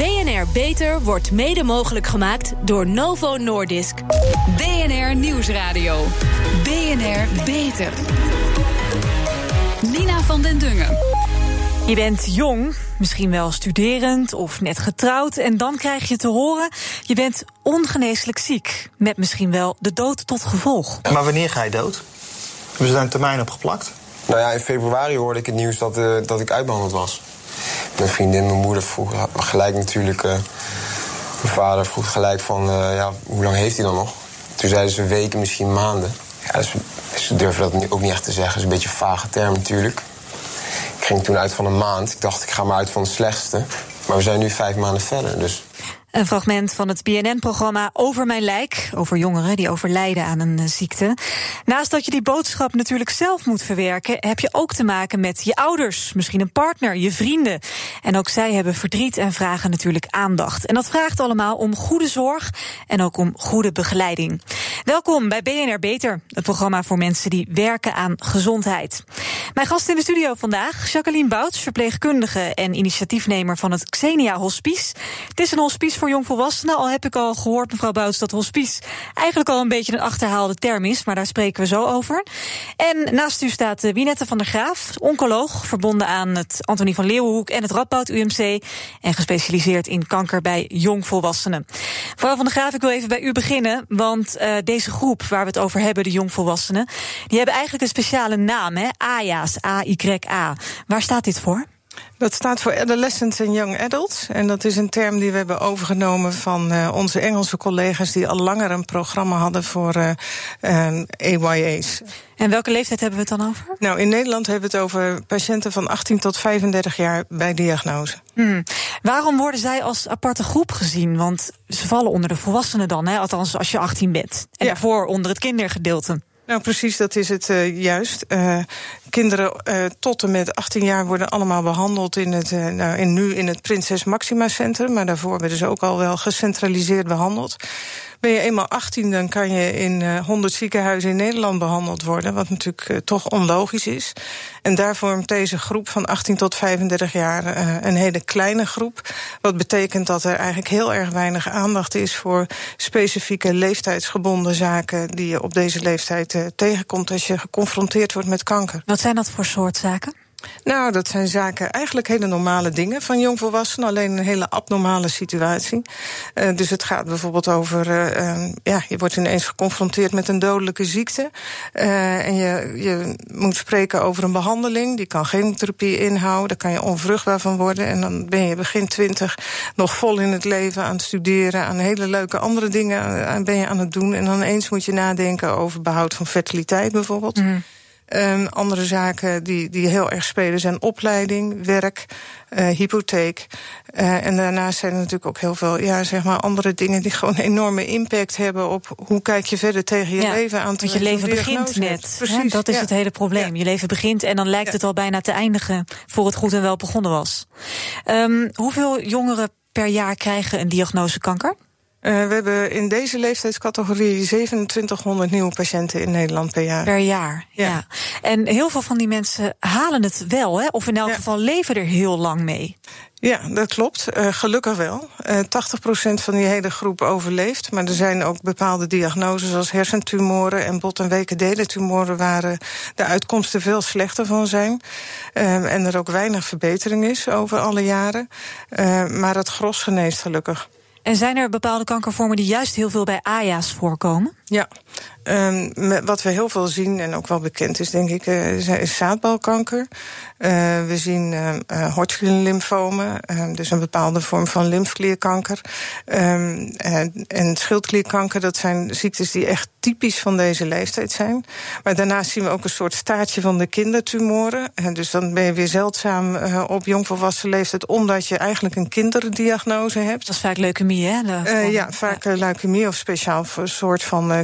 BNR Beter wordt mede mogelijk gemaakt door Novo Nordisk. BNR Nieuwsradio. BNR Beter. Nina van den Dungen. Je bent jong, misschien wel studerend of net getrouwd. En dan krijg je te horen: je bent ongeneeslijk ziek. Met misschien wel de dood tot gevolg. Maar wanneer ga je dood? Hebben ze daar een termijn op geplakt? Nou ja, in februari hoorde ik het nieuws dat, uh, dat ik uitbehandeld was. Mijn vriendin, mijn moeder vroeg gelijk natuurlijk. Uh, mijn vader vroeg gelijk van, uh, ja, hoe lang heeft hij dan nog? Toen zeiden ze weken, misschien maanden. Ja, dus, ze durven dat ook niet echt te zeggen. Dat is een beetje een vage term natuurlijk. Ik ging toen uit van een maand. Ik dacht, ik ga maar uit van het slechtste. Maar we zijn nu vijf maanden verder, dus... Een fragment van het BNN-programma Over Mijn Lijk. Over jongeren die overlijden aan een ziekte. Naast dat je die boodschap natuurlijk zelf moet verwerken, heb je ook te maken met je ouders, misschien een partner, je vrienden. En ook zij hebben verdriet en vragen natuurlijk aandacht. En dat vraagt allemaal om goede zorg en ook om goede begeleiding. Welkom bij BNR Beter, het programma voor mensen die werken aan gezondheid. Mijn gast in de studio vandaag, Jacqueline Bouts, verpleegkundige en initiatiefnemer van het Xenia Hospice. Het is een hospice voor jongvolwassenen. Al heb ik al gehoord, mevrouw Bouts, dat hospice eigenlijk al een beetje een achterhaalde term is. Maar daar spreken we zo over. En naast u staat eh, Winette van der Graaf, oncoloog, verbonden aan het Antonie van Leeuwenhoek en het Radboud UMC. En gespecialiseerd in kanker bij jongvolwassenen. Mevrouw van der Graaf, ik wil even bij u beginnen. Want uh, deze groep waar we het over hebben, de jongvolwassenen, die hebben eigenlijk een speciale naam, hè? AYA's, A-Y-A. Waar staat dit voor? Dat staat voor Adolescents and Young Adults. En dat is een term die we hebben overgenomen van uh, onze Engelse collega's die al langer een programma hadden voor uh, uh, AYA's. En welke leeftijd hebben we het dan over? Nou, in Nederland hebben we het over patiënten van 18 tot 35 jaar bij diagnose. Hmm. Waarom worden zij als aparte groep gezien? Want ze vallen onder de volwassenen dan, hè? althans als je 18 bent. En ja. daarvoor onder het kindergedeelte. Nou, precies, dat is het uh, juist. Uh, kinderen uh, tot en met 18 jaar worden allemaal behandeld in het, nou, in, nu in het Prinses Maxima Centrum. Maar daarvoor werden ze ook al wel gecentraliseerd behandeld. Ben je eenmaal 18, dan kan je in uh, 100 ziekenhuizen in Nederland behandeld worden. Wat natuurlijk toch onlogisch is. En daar vormt deze groep van 18 tot 35 jaar een hele kleine groep. Wat betekent dat er eigenlijk heel erg weinig aandacht is voor specifieke leeftijdsgebonden zaken die je op deze leeftijd tegenkomt als je geconfronteerd wordt met kanker. Zijn dat voor soort zaken? Nou, dat zijn zaken, eigenlijk hele normale dingen van jongvolwassenen, alleen een hele abnormale situatie. Uh, dus het gaat bijvoorbeeld over, uh, uh, ja, je wordt ineens geconfronteerd met een dodelijke ziekte. en je, je moet spreken over een behandeling, die kan chemotherapie inhouden, daar kan je onvruchtbaar van worden. En dan ben je begin twintig nog vol in het leven aan het studeren, aan hele leuke andere dingen ben je aan het doen. En dan eens moet je nadenken over behoud van fertiliteit bijvoorbeeld. Mm. Um, andere zaken die, die heel erg spelen zijn opleiding, werk, uh, hypotheek. Uh, en daarnaast zijn er natuurlijk ook heel veel ja, zeg maar andere dingen die gewoon een enorme impact hebben op hoe kijk je verder tegen je ja, leven aan. Want je leven begint net. Precies, hè? dat is ja. het hele probleem. Je leven begint en dan lijkt het al bijna te eindigen voor het goed en wel begonnen was. Um, hoeveel jongeren per jaar krijgen een diagnose kanker? Uh, we hebben in deze leeftijdscategorie 2700 nieuwe patiënten in Nederland per jaar. Per jaar, ja. ja. En heel veel van die mensen halen het wel, hè? of in elk ja. geval leven er heel lang mee. Ja, dat klopt. Uh, gelukkig wel. Uh, 80% van die hele groep overleeft. Maar er zijn ook bepaalde diagnoses als hersentumoren en bot- en wekendelentumoren waar de uitkomsten veel slechter van zijn. Uh, en er ook weinig verbetering is over alle jaren. Maar het gros geneest gelukkig. En zijn er bepaalde kankervormen die juist heel veel bij AJA's voorkomen? Ja, um, wat we heel veel zien en ook wel bekend is, denk ik, uh, is zaadbalkanker. Uh, we zien uh, Hodgkin-lymfomen, dus een bepaalde vorm van lymfklierkanker. Um, en, en schildklierkanker, dat zijn ziektes die echt typisch van deze leeftijd zijn. Maar daarnaast zien we ook een soort staartje van de kindertumoren. En dus dan ben je weer zeldzaam op jongvolwassen leeftijd, omdat je eigenlijk een kinderdiagnose hebt. Dat is vaak leukemie hè? Ja, vaak leukemie of speciaal voor een soort van uh,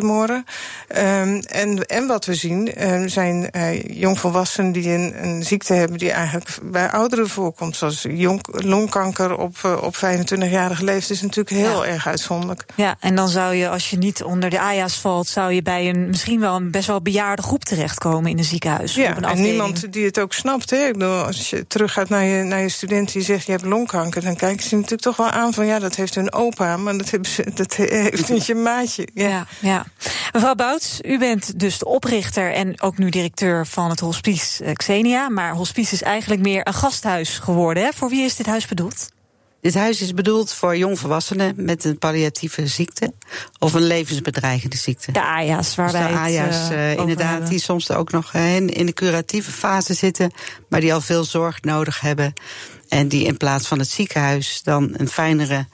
kinderhersentumoren. Um, en, en wat we zien uh, zijn jongvolwassenen die een, een, ziekte hebben die eigenlijk bij ouderen voorkomt. Zoals jong, longkanker op, op 25-jarige leeftijd is natuurlijk heel ja. erg uitzonderlijk. Ja, en dan zou je, als je niet onder de AJA's valt, zou je bij een misschien wel een best wel bejaarde groep terechtkomen in een ziekenhuis. Ja, en niemand die het ook snapt. Hè? Ik bedoel, als je teruggaat naar je, naar je student die zegt je hebt longkanker, dan kijken ze natuurlijk toch wel aan van ja, dat heeft hun opa, maar dat, hebben ze, dat heeft niet je maatje. Ja. ja, ja. Mevrouw Bouts, u bent dus de oprichter en ook nu directeur van het hospice Xenia. Maar hospice is eigenlijk meer een gasthuis geworden. Hè? Voor wie is dit huis bedoeld? Dit huis is bedoeld voor jongvolwassenen met een palliatieve ziekte of een levensbedreigende ziekte. De AJA's, waar dus wij de AJA's, uh, inderdaad, hebben. die soms ook nog in, in de curatieve fase zitten, maar die al veel zorg nodig hebben. En die in plaats van het ziekenhuis dan een fijnere,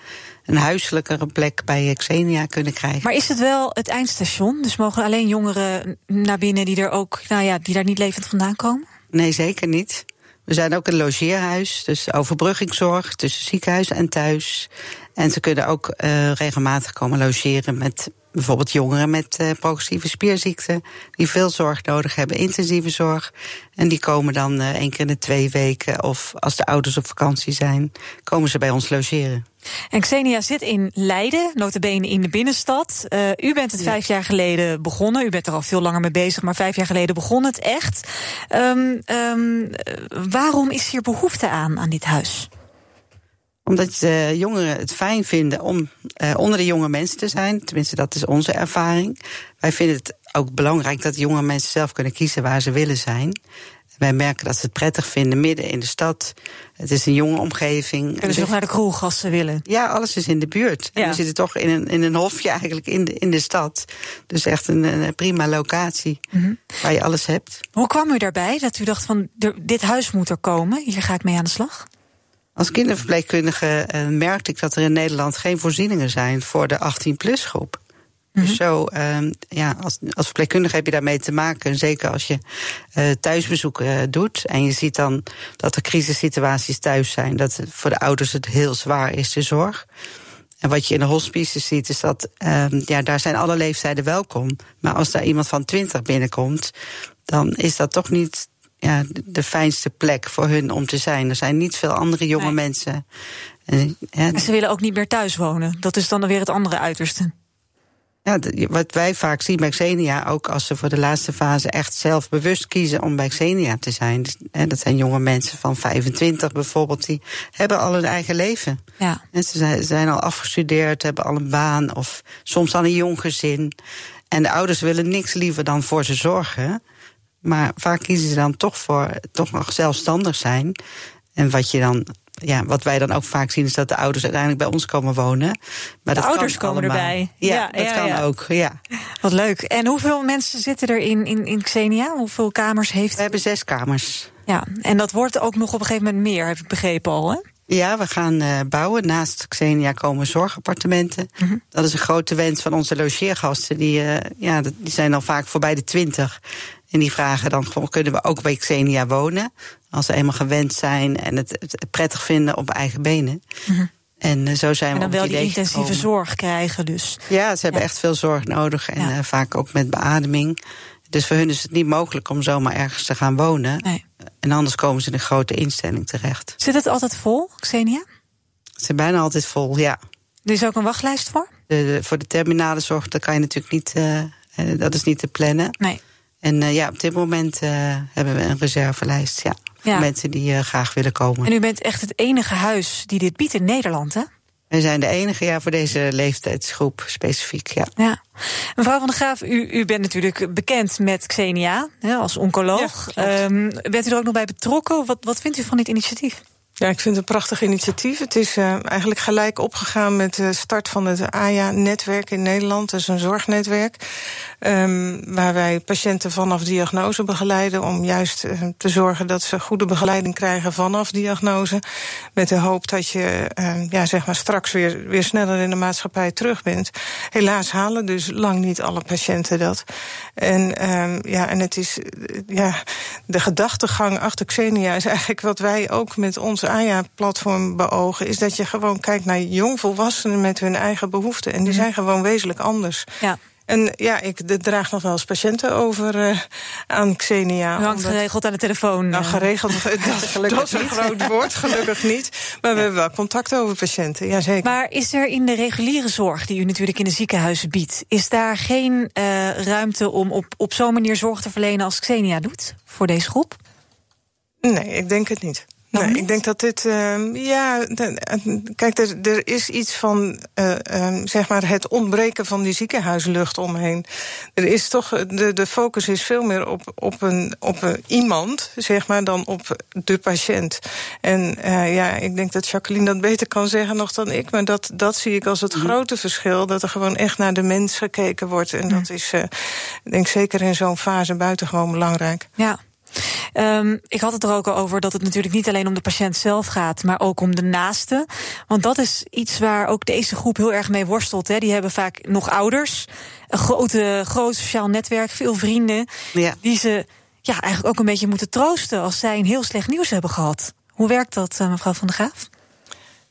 een huiselijkere plek bij Xenia kunnen krijgen. Maar is het wel het eindstation? Dus mogen alleen jongeren naar binnen die er ook, nou ja, die daar niet levend vandaan komen? Nee, zeker niet. We zijn ook een logeerhuis, dus overbruggingszorg tussen ziekenhuis en thuis. En ze kunnen ook uh, regelmatig komen logeren met bijvoorbeeld jongeren met uh, progressieve spierziekten, die veel zorg nodig hebben, intensieve zorg. En die komen dan uh, één keer in de twee weken, of als de ouders op vakantie zijn, komen ze bij ons logeren. En Xenia zit in Leiden, notabene in de binnenstad. Uh, u bent het ja. vijf jaar geleden begonnen. U bent er al veel langer mee bezig, maar vijf jaar geleden begon het echt. Um, um, waarom is hier behoefte aan, aan dit huis? Omdat de jongeren het fijn vinden om uh, onder de jonge mensen te zijn. Tenminste, dat is onze ervaring. Wij vinden het ook belangrijk dat jonge mensen zelf kunnen kiezen waar ze willen zijn. Wij merken dat ze het prettig vinden midden in de stad. Het is een jonge omgeving. Kunnen ze nog naar de kroeg als ze willen? Ja, alles is in de buurt. Ja. En we zitten toch in een, in een hofje eigenlijk in de, in de stad. Dus echt een, een prima locatie mm -hmm. waar je alles hebt. Hoe kwam u daarbij dat u dacht van dit huis moet er komen? Hier ga ik mee aan de slag? Als kinderverpleegkundige uh, merkte ik dat er in Nederland geen voorzieningen zijn voor de 18-plus groep. Dus zo, uh, ja, als, als verpleegkundige heb je daarmee te maken. Zeker als je uh, thuisbezoeken uh, doet. En je ziet dan dat er crisissituaties thuis zijn. Dat voor de ouders het heel zwaar is, de zorg. En wat je in de hospices ziet, is dat uh, ja, daar zijn alle leeftijden welkom. Maar als daar iemand van 20 binnenkomt, dan is dat toch niet ja, de fijnste plek voor hun om te zijn. Er zijn niet veel andere jonge nee. mensen. En, ja, en ze willen ook niet meer thuis wonen. Dat is dan weer het andere uiterste. Ja, wat wij vaak zien bij Xenia, ook als ze voor de laatste fase echt zelf bewust kiezen om bij Xenia te zijn. Dus, hè, dat zijn jonge mensen van 25 bijvoorbeeld, die hebben al hun eigen leven. Ja. En ze zijn, zijn al afgestudeerd, hebben al een baan of soms al een jong gezin. En de ouders willen niks liever dan voor ze zorgen. Maar vaak kiezen ze dan toch voor toch nog zelfstandig zijn. En wat je dan ja, wat wij dan ook vaak zien is dat de ouders uiteindelijk bij ons komen wonen. Maar de dat ouders komen allemaal. erbij. Ja, ja dat ja, kan ja. ook. Ja. Wat leuk. En hoeveel mensen zitten er in, in, in Xenia? Hoeveel kamers heeft We hebben zes kamers. Ja, en dat wordt ook nog op een gegeven moment meer, heb ik begrepen al, hè? Ja, we gaan uh, bouwen. Naast Xenia komen zorgappartementen. Mm -hmm. Dat is een grote wens van onze logeergasten. Die, uh, ja, die zijn al vaak voorbij de twintig. En die vragen dan gewoon, kunnen we ook bij Xenia wonen? Als ze eenmaal gewend zijn en het, het prettig vinden op eigen benen. Mm -hmm. En uh, zo zijn en we dan wel die intensieve gekomen. zorg krijgen dus. Ja, ze hebben ja. echt veel zorg nodig. En ja. uh, vaak ook met beademing. Dus voor hun is het niet mogelijk om zomaar ergens te gaan wonen. Nee. En anders komen ze in een grote instelling terecht. Zit het altijd vol, Xenia? Het zit bijna altijd vol, ja. Er is ook een wachtlijst voor? De, de, voor de terminale zorg, dat kan je natuurlijk niet, uh, dat is niet te plannen. Nee. En uh, ja, op dit moment uh, hebben we een reservelijst, ja. Mensen die uh, graag willen komen. En u bent echt het enige huis die dit biedt in Nederland, hè? We zijn de enige ja, voor deze leeftijdsgroep specifiek, ja. Ja. Mevrouw van der Graaf, u, u bent natuurlijk bekend met Xenia hè, als oncoloog. Ja, um, bent u er ook nog bij betrokken? Wat, wat vindt u van dit initiatief? Ja, ik vind het een prachtig initiatief. Het is uh, eigenlijk gelijk opgegaan met de start van het AJA-netwerk in Nederland. Dat is een zorgnetwerk. Um, waar wij patiënten vanaf diagnose begeleiden. Om juist uh, te zorgen dat ze goede begeleiding krijgen vanaf diagnose. Met de hoop dat je uh, ja, zeg maar straks weer, weer sneller in de maatschappij terug bent. Helaas halen dus lang niet alle patiënten dat. En, um, ja, en het is ja, de gedachtegang achter Xenia is eigenlijk wat wij ook met onze AJA-platform beogen, is dat je gewoon kijkt naar jongvolwassenen met hun eigen behoeften. En die zijn gewoon wezenlijk anders. Ja. En ja, ik draag nog wel eens patiënten over uh, aan Xenia. U hangt geregeld aan de telefoon. Nou, geregeld, dat, dat is een groot woord, gelukkig niet. Maar we hebben wel contact over patiënten, ja zeker. Maar is er in de reguliere zorg, die u natuurlijk in de ziekenhuizen biedt... is daar geen uh, ruimte om op, op zo'n manier zorg te verlenen als Xenia doet voor deze groep? Nee, ik denk het niet. Nee, ik denk dat dit. Uh, ja, de, kijk, er, er, is iets van. Uh, um, zeg maar het ontbreken van die ziekenhuislucht omheen. Er is toch. De, de focus is veel meer op, op, een, op een iemand, zeg maar, dan op de patiënt. En uh, ja, ik denk dat Jacqueline dat beter kan zeggen nog dan ik. Maar dat, dat zie ik als het grote verschil. Dat er gewoon echt naar de mens gekeken wordt. En dat is, ik denk zeker in zo'n fase buitengewoon belangrijk. Ja. Um, ik had het er ook al over dat het natuurlijk niet alleen om de patiënt zelf gaat, maar ook om de naaste. Want dat is iets waar ook deze groep heel erg mee worstelt. Hè. Die hebben vaak nog ouders, een grote, groot sociaal netwerk, veel vrienden. Ja. Die ze ja, eigenlijk ook een beetje moeten troosten als zij een heel slecht nieuws hebben gehad. Hoe werkt dat, uh, mevrouw Van der Graaf?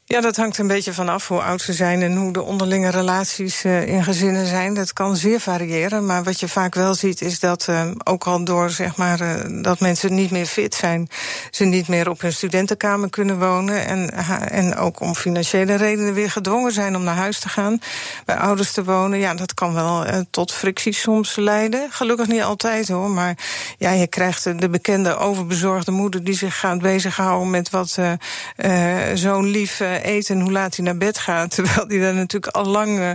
Ja, dat hangt een beetje vanaf hoe oud ze zijn en hoe de onderlinge relaties uh, in gezinnen zijn. Dat kan zeer variëren. Maar wat je vaak wel ziet, is dat uh, ook al door zeg maar, uh, dat mensen niet meer fit zijn, ze niet meer op hun studentenkamer kunnen wonen. En, en ook om financiële redenen weer gedwongen zijn om naar huis te gaan, bij ouders te wonen. Ja, dat kan wel tot fricties soms leiden. Gelukkig niet altijd hoor. Maar ja, je krijgt de bekende overbezorgde moeder die zich gaat bezighouden met wat zo'n lief eten en hoe laat hij naar bed gaat. Terwijl die daar natuurlijk al lang uh,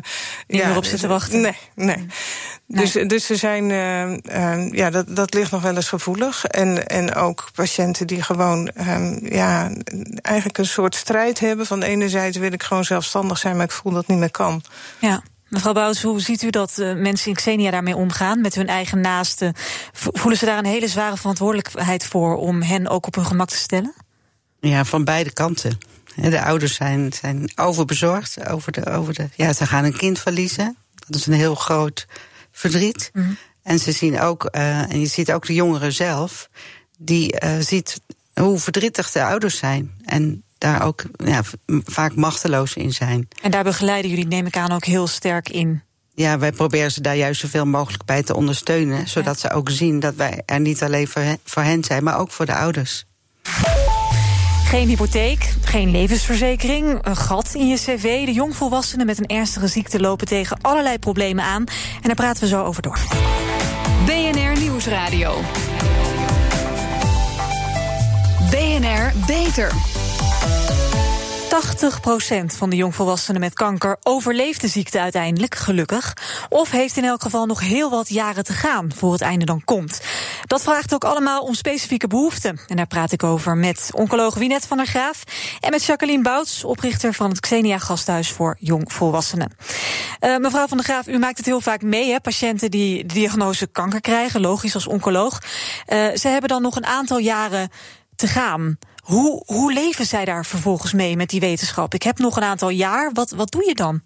niet ja, meer op zit te wachten. Nee, nee. Dus, dus er zijn, uh, uh, ja, dat, dat ligt nog wel eens gevoelig. En, en ook patiënten die gewoon ja, eigenlijk een soort strijd hebben. Van enerzijds wil ik gewoon zelfstandig zijn, maar ik voel dat niet meer kan. Ja. Mevrouw Bouwens, hoe ziet u dat uh, mensen in Xenia daarmee omgaan met hun eigen naasten? Voelen ze daar een hele zware verantwoordelijkheid voor om hen ook op hun gemak te stellen? Ja, van beide kanten. De ouders zijn, zijn overbezorgd over de, over de. Ja, ze gaan een kind verliezen. Dat is een heel groot verdriet. Mhm. En ze zien ook, uh, en je ziet ook de jongeren zelf, die uh, ziet hoe verdrietig de ouders zijn. En daar ook ja, vaak machteloos in zijn. En daar begeleiden jullie, neem ik aan, ook heel sterk in. Ja, wij proberen ze daar juist zoveel mogelijk bij te ondersteunen. Zodat ze ook zien dat wij er niet alleen voor hen zijn, maar ook voor de ouders. Geen hypotheek, geen levensverzekering, een gat in je cv. De jongvolwassenen met een ernstige ziekte lopen tegen allerlei problemen aan. En daar praten we zo over door. BNR Nieuwsradio. BNR Beter. 80% van de jongvolwassenen met kanker overleeft de ziekte uiteindelijk, gelukkig. Of heeft in elk geval nog heel wat jaren te gaan voor het einde dan komt. Dat vraagt ook allemaal om specifieke behoeften. En daar praat ik over met oncoloog Winet van der Graaf en met Jacqueline Bouts, oprichter van het Xenia Gasthuis voor Jongvolwassenen. Uh, mevrouw van der Graaf, u maakt het heel vaak mee, hè? patiënten die de diagnose kanker krijgen, logisch als oncoloog. Uh, ze hebben dan nog een aantal jaren te gaan. Hoe, hoe leven zij daar vervolgens mee met die wetenschap? Ik heb nog een aantal jaar. Wat, wat doe je dan?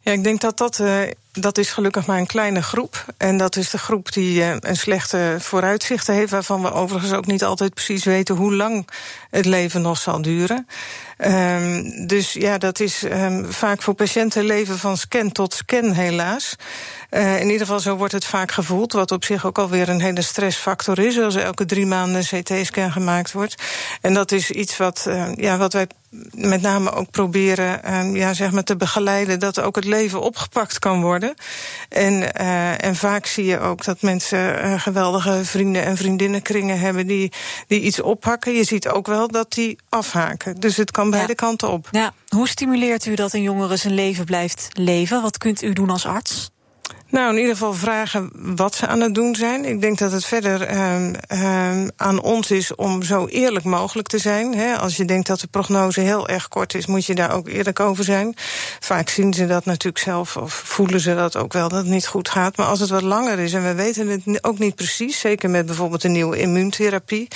Ja, ik denk dat dat, uh, dat is gelukkig maar een kleine groep. En dat is de groep die uh, een slechte vooruitzichten heeft... waarvan we overigens ook niet altijd precies weten... hoe lang het leven nog zal duren. Um, dus ja, dat is um, vaak voor patiënten leven van scan tot scan helaas. Uh, in ieder geval zo wordt het vaak gevoeld, wat op zich ook alweer een hele stressfactor is, als elke drie maanden een CT-scan gemaakt wordt. En dat is iets wat, uh, ja, wat wij met name ook proberen ja, zeg maar te begeleiden, dat ook het leven opgepakt kan worden. En, en vaak zie je ook dat mensen geweldige vrienden en vriendinnenkringen hebben die, die iets oppakken. Je ziet ook wel dat die afhaken. Dus het kan beide kanten op. Ja. Hoe stimuleert u dat een jongere zijn leven blijft leven? Wat kunt u doen als arts? Nou, in ieder geval vragen wat ze aan het doen zijn. Ik denk dat het verder um, um, aan ons is om zo eerlijk mogelijk te zijn. Als je denkt dat de prognose heel erg kort is, moet je daar ook eerlijk over zijn. Vaak zien ze dat natuurlijk zelf of voelen ze dat ook wel dat het niet goed gaat. Maar als het wat langer is en we weten het ook niet precies, zeker met bijvoorbeeld een nieuwe immuuntherapie,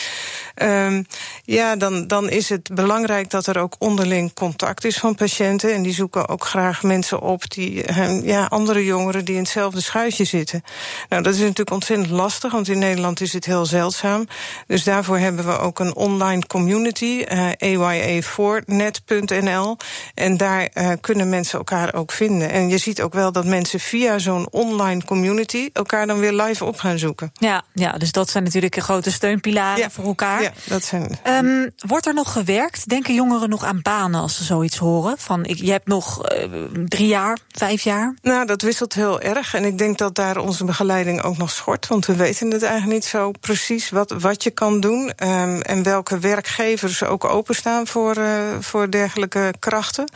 um, ja, dan, dan is het belangrijk dat er ook onderling contact is van patiënten. En die zoeken ook graag mensen op die ja, andere jongeren die in hetzelfde hetzelfde schuitje zitten. Nou, dat is natuurlijk ontzettend lastig, want in Nederland is het heel zeldzaam. Dus daarvoor hebben we ook een online community, uh, aya4net.nl. En daar uh, kunnen mensen elkaar ook vinden. En je ziet ook wel dat mensen via zo'n online community elkaar dan weer live op gaan zoeken. Ja, ja dus dat zijn natuurlijk grote steunpilaren Ja. voor elkaar. Ja, dat zijn. Ehm, wordt er nog gewerkt? Denken jongeren nog aan banen als ze zoiets horen? Van ik, je hebt nog eh, drie jaar, vijf jaar? Nou, dat wisselt heel erg. En ik denk dat daar onze begeleiding ook nog schort. Want we weten het eigenlijk niet zo precies wat, wat je kan doen. ehm, en welke werkgevers ook openstaan voor, eh, voor dergelijke krachten.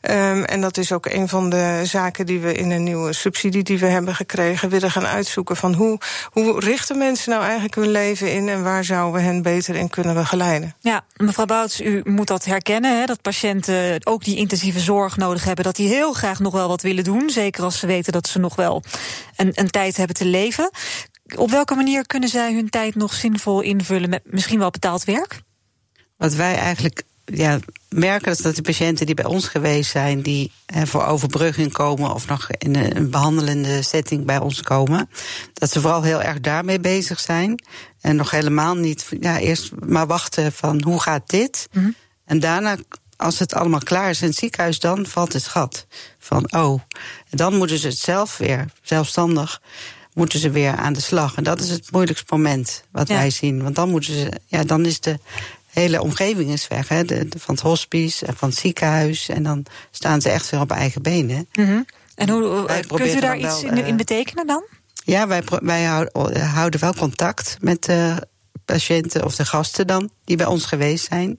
Ehm, en dat is ook een van de zaken die we in een nieuwe subsidie die we hebben gekregen willen gaan uitzoeken. Van hoe, hoe richten mensen nou eigenlijk hun leven in en waar zouden we hen beter in kunnen begeleiden? Ja, mevrouw Bouts, u moet dat herkennen, hè, dat patiënten ook die intensieve zorg nodig hebben, dat die heel graag nog wel wat willen doen, zeker als ze weten dat ze nog wel een, een tijd hebben te leven. Op welke manier kunnen zij hun tijd nog zinvol invullen met misschien wel betaald werk? Wat wij eigenlijk ja, merken is dat de patiënten die bij ons geweest zijn, die voor overbrugging komen of nog in een, een behandelende setting bij ons komen, dat ze vooral heel erg daarmee bezig zijn. En nog helemaal niet, ja, eerst maar wachten van hoe gaat dit? En daarna, als het allemaal klaar is in het ziekenhuis, dan valt het gat. Van oh, en dan moeten ze het zelf weer, zelfstandig, moeten ze weer aan de slag. En dat is het moeilijkste moment wat Ja. wij zien. Want dan moeten ze, ja, dan is de hele omgeving is weg. Hè? De, de- van het hospice en van het ziekenhuis. En dan staan ze echt weer op eigen benen. En hoe, Wij eh, kunt u daar iets wel, in, in eh, betekenen dan? Ja, wij, wij houden, houden wel contact met de patiënten of de gasten dan, die bij ons geweest zijn.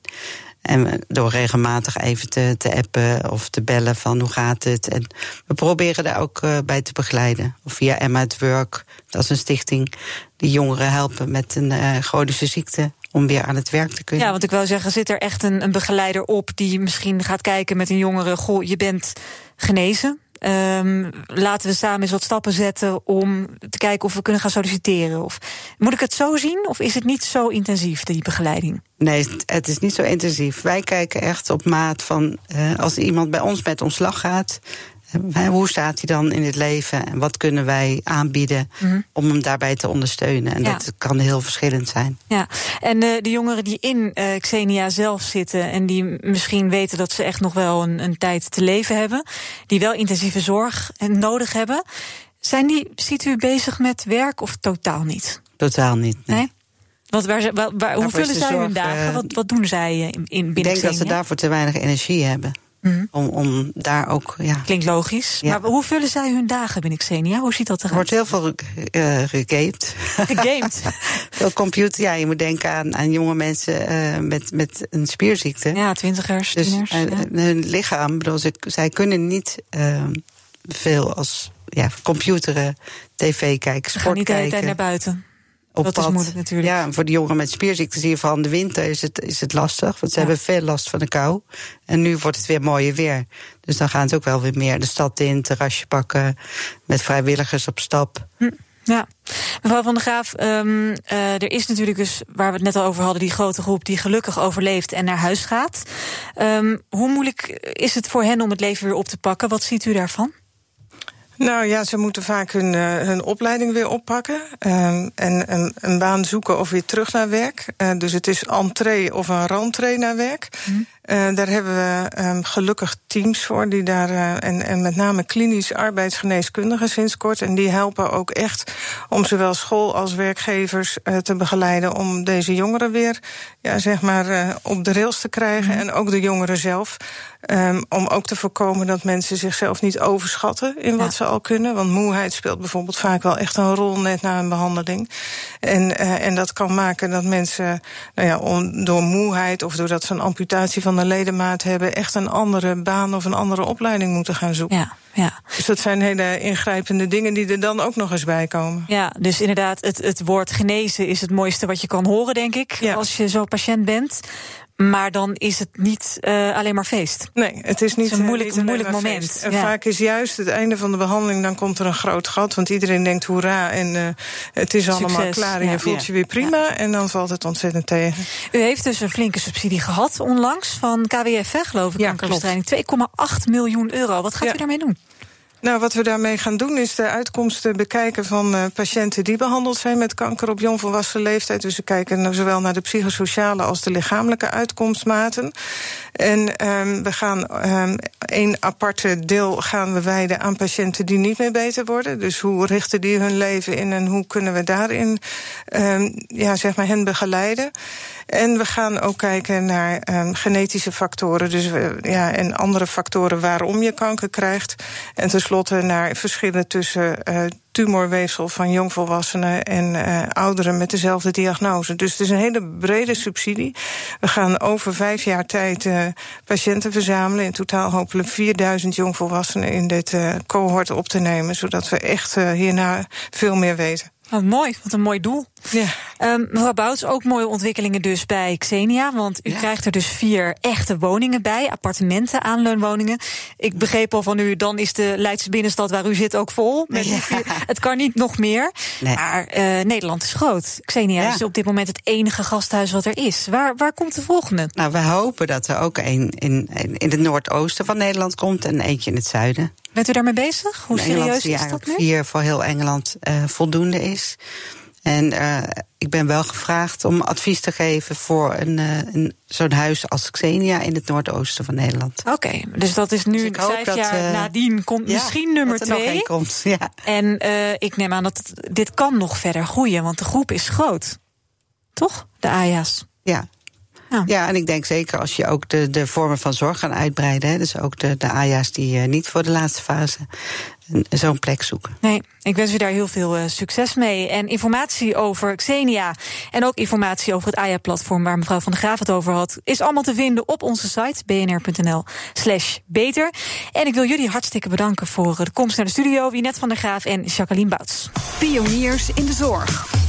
En door regelmatig even te, te appen of te bellen van hoe gaat het. En we proberen daar ook eh, bij te begeleiden. Of via Emma at Work, dat is een stichting die jongeren helpen met een eh chronische ziekte om weer aan het werk te kunnen. Ja, want ik wou zeggen, zit er echt een, een begeleider op die misschien gaat kijken met een jongere, goh, je bent genezen. Ehm, laten we samen eens wat stappen zetten om te kijken of we kunnen gaan solliciteren. Of moet ik het zo zien? Of is het niet zo intensief, die begeleiding? Nee, het- is niet zo intensief. Wij kijken echt op maat van eh, als iemand bij ons met ontslag gaat. Eh, hoe staat hij dan in het leven en wat kunnen wij aanbieden om hem daarbij te ondersteunen? En Ja. dat kan heel verschillend zijn. Ja, en eh, de jongeren die in eh, Xenia zelf zitten en die misschien weten dat ze echt nog wel een, een tijd te leven hebben, die wel intensieve zorg en nodig hebben, zijn die, ziet u bezig met werk of totaal niet? Totaal niet. nee. Nee? Want waar, ze- waar, waar- hoe vullen zij hun dagen? eh, wat, wat doen zij eh, in, in binnen Ik denk dat ze daarvoor te weinig energie hebben. Mhm. Om, om daar ook, ja. Klinkt logisch. Ja. Maar hoe vullen zij hun dagen binnen Xenia? Hoe ziet dat Er eruit? wordt heel veel eh gegamed. Gegamed. veel computer. Ja, je moet denken aan, aan jonge mensen eh, met, met een spierziekte. Ja, twintigers, Dus tieners. eh, ja. hun lichaam, bedoel, ze, zij kunnen niet veel als ja, computeren, tv kijken, Ze sport gaan niet de hele tijd kijken. naar buiten. Op dat is moeilijk natuurlijk. Ja, en voor de jongeren met spierziekten zie je van de winter is het, is het lastig. Want ze Ja. hebben veel last van de kou. En nu wordt het weer mooier weer. Dus dan gaan ze ook wel weer meer de stad in, terrasje pakken. Met vrijwilligers op stap. Ja, mevrouw van der Graaf, ehm, eh, er is natuurlijk dus, waar we het net al over hadden, die grote groep die gelukkig overleeft en naar huis gaat. Ehm, hoe moeilijk is het voor hen om het leven weer op te pakken? Wat ziet u daarvan? Nou ja, ze moeten vaak hun, eh, hun opleiding weer oppakken. ehm, en een, een baan zoeken of weer terug naar werk. Eh, dus het is entree of een rentree naar werk. Eh, daar hebben we ehm, gelukkig teams voor, die daar, en, en met name klinisch arbeidsgeneeskundigen sinds kort. En die helpen ook echt om zowel school als werkgevers te begeleiden om deze jongeren weer ja, zeg maar, op de rails te krijgen. En ook de jongeren zelf. Ehm, om ook te voorkomen dat mensen zichzelf niet overschatten in wat Ja. ze al kunnen. Want moeheid speelt bijvoorbeeld vaak wel echt een rol net na een behandeling. En, eh, en dat kan maken dat mensen nou ja, om, door moeheid of doordat ze een amputatie van de ledemaat hebben, echt een andere baan of een andere opleiding moeten gaan zoeken. Ja, ja. Dus dat zijn hele ingrijpende dingen die er dan ook nog eens bij komen. Ja, dus inderdaad, het, het woord genezen is het mooiste wat je kan horen, denk ik, Ja. als je zo patiënt bent. Maar dan is het niet eh, alleen maar feest. Nee, het is niet Het is een eh, moeilijk- moeilijk moment, ja. vaak is juist het einde van de behandeling, dan komt er een groot gat. Want iedereen denkt hoera en eh, het is allemaal klaar en ja. je voelt Ja. je weer prima. En dan valt het ontzettend tegen. U heeft dus een flinke subsidie gehad onlangs van KWF, hè, geloof ik, Ja, kankerbestrijding. 2,8 miljoen euro. Wat gaat u daarmee doen? Nou, wat we daarmee gaan doen is de uitkomsten bekijken van uh, patiënten die behandeld zijn met kanker op jongvolwassen leeftijd. Dus we kijken zowel naar de psychosociale als de lichamelijke uitkomstmaten. En um, we gaan um, een aparte deel gaan we wijden aan patiënten die niet meer beter worden. Dus hoe richten die hun leven in en hoe kunnen we daarin um, ja, zeg maar hen begeleiden. En we gaan ook kijken naar genetische factoren. Dus ja, en andere factoren waarom je kanker krijgt. En tenslotte naar verschillen tussen uh, tumorweefsel van jongvolwassenen en uh, ouderen met dezelfde diagnose. Dus het is een hele brede subsidie. We gaan over vijf jaar tijd uh, patiënten verzamelen. In totaal hopelijk 4000 jongvolwassenen in dit cohort op te nemen. Zodat we echt hierna veel meer weten. Wat mooi, wat een mooi doel. Ja. Um, mevrouw Bouts, ook mooie ontwikkelingen dus bij Xenia. Want u ja. krijgt er dus vier echte woningen bij, appartementen, aanleunwoningen. Ik begreep al van u, dan is de Leidse binnenstad waar u zit ook vol. Met ja. vier, het kan niet nog meer. Nee. Maar uh, Nederland is groot. Xenia ja. is op dit moment het enige gasthuis wat er is. Waar, waar komt de volgende? Nou, we hopen dat er ook een in, in het noordoosten van Nederland komt en eentje in het zuiden. Bent u daarmee bezig? Hoe serieus is dat nu? vier voor heel Engeland uh, voldoende is. En uh, ik ben wel gevraagd om advies te geven voor een, uh, een zo'n huis als Xenia in het noordoosten van Nederland. Oké, okay, dus dat is nu dus vijf dat, jaar uh, nadien komt ja, misschien nummer twee. Komt, ja. En ik neem aan dat het, dit kan nog verder groeien, want de groep is groot. Toch? De AJA's. Ja, ja. ja, en ik denk zeker als je ook de, de vormen van zorg gaat uitbreiden. Hè, dus ook de, de AJA's die uh, niet voor de laatste fase zo'n plek zoeken. Nee, ik wens u daar heel veel uh, succes mee. En informatie over Xenia en ook informatie over het AJA-platform... waar mevrouw Van der Graaf het over had... is allemaal te vinden op onze site bnr.nl slash beter. En ik wil jullie hartstikke bedanken voor de komst naar de studio... Wienet van der Graaf en Jacqueline Bouts. Pioniers in de zorg.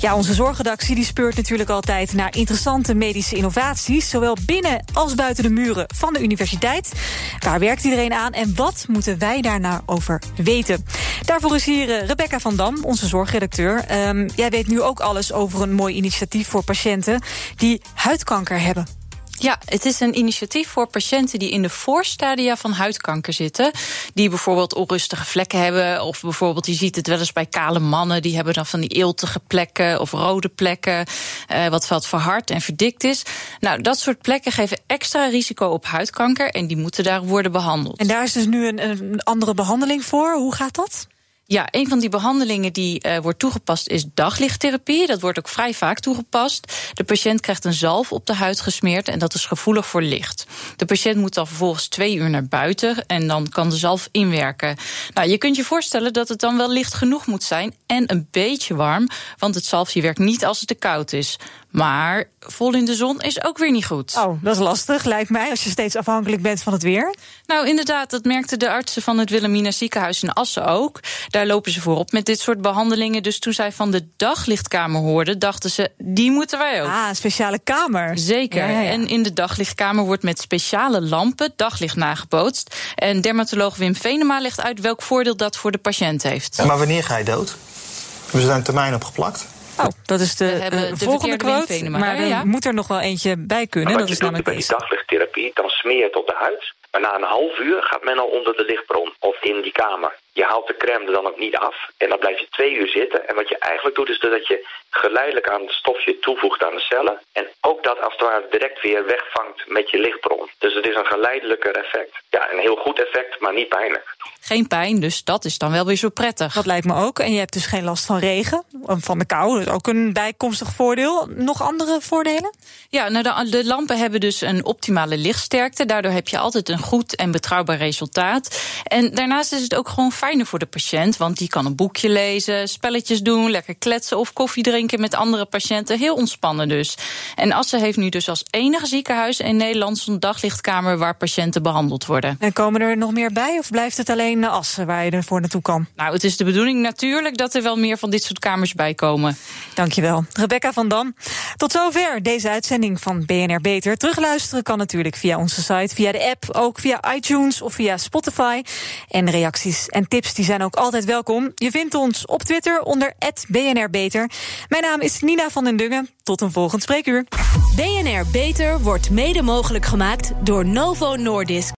Ja, onze zorgredactie die speurt natuurlijk altijd naar interessante medische innovaties, zowel binnen als buiten de muren van de universiteit. Waar werkt iedereen aan en wat moeten wij daar nou over weten? Daarvoor is hier uh, Rebecca van Dam, onze zorgredacteur. Um, jij weet nu ook alles over een mooi initiatief voor patiënten die huidkanker hebben. Ja, het is een initiatief voor patiënten die in de voorstadia van huidkanker zitten. Die bijvoorbeeld onrustige vlekken hebben. Of bijvoorbeeld, je ziet het wel eens bij kale mannen. Die hebben dan van die eeltige plekken of rode plekken. Uh, wat wat verhard en verdikt is. Nou, dat soort plekken geven extra risico op huidkanker. En die moeten daar worden behandeld. En daar is dus nu een andere behandeling voor. Hoe gaat dat? Ja, een van die behandelingen die uh, wordt toegepast is daglichttherapie. Dat wordt ook vrij vaak toegepast. De patiënt krijgt een zalf op de huid gesmeerd en dat is gevoelig voor licht. De patiënt moet dan vervolgens twee uur naar buiten en dan kan de zalf inwerken. Nou, je kunt je voorstellen dat het dan wel licht genoeg moet zijn en een beetje warm, want het zalfje werkt niet als het te koud is. Maar vol in de zon is ook weer niet goed. Oh, dat is lastig, lijkt mij, als je steeds afhankelijk bent van het weer. Nou, inderdaad, dat merkten de artsen van het Wilhelmina ziekenhuis in Assen ook. Daar lopen ze voorop met dit soort behandelingen. Dus toen zij van de daglichtkamer hoorden, dachten ze, die moeten wij ook. Ah, een speciale kamer. Zeker. Ja, ja, ja. En in de daglichtkamer wordt met speciale lampen daglicht nagebootst. En dermatoloog Wim Venema legt uit welk voordeel dat voor de patiënt heeft. Maar wanneer ga je dood? Hebben ze daar een termijn op geplakt? Oh, dat is de, uh, de volgende quote. Maar er ja? moet er nog wel eentje bij kunnen. Maar dat is namelijk bij die daglichttherapie, dan smeer je het op de huid. Maar na een half uur gaat men al onder de lichtbron of in die kamer. Je haalt de crème er dan ook niet af en dan blijf je twee uur zitten. En wat je eigenlijk doet is dat je geleidelijk aan het stofje toevoegt aan de cellen. En ook dat als het ware direct weer wegvangt met je lichtbron. Dus het is een geleidelijker effect. Ja, een heel goed effect, maar niet pijnlijk. Geen pijn, dus dat is dan wel weer zo prettig. Dat lijkt me ook. En je hebt dus geen last van regen, van de kou. Dat is ook een bijkomstig voordeel. Nog andere voordelen? Ja, nou de, de lampen hebben dus een optimale lichtsterkte. Daardoor heb je altijd een goed en betrouwbaar resultaat. En daarnaast is het ook gewoon fijner voor de patiënt. Want die kan een boekje lezen, spelletjes doen, lekker kletsen of koffie drinken met andere patiënten. Heel ontspannen dus. En Assen heeft nu dus als enige ziekenhuis in Nederland zo'n daglichtkamer waar patiënten behandeld worden. En komen er nog meer bij of blijft het alleen Assen waar je ervoor naartoe kan? Nou, het is de bedoeling natuurlijk dat er wel meer van dit soort kamers bij komen. Dankjewel. Rebecca van Dam. Tot zover deze uitzending van BNR Beter. Terugluisteren kan natuurlijk via onze site, via de app, ook via iTunes of via Spotify. En reacties en tips die zijn ook altijd welkom. Je vindt ons op Twitter onder BNR Beter. Mijn naam is Nina van den Dungen. Tot een volgend spreekuur. BNR Beter wordt mede mogelijk gemaakt door Novo Nordisk.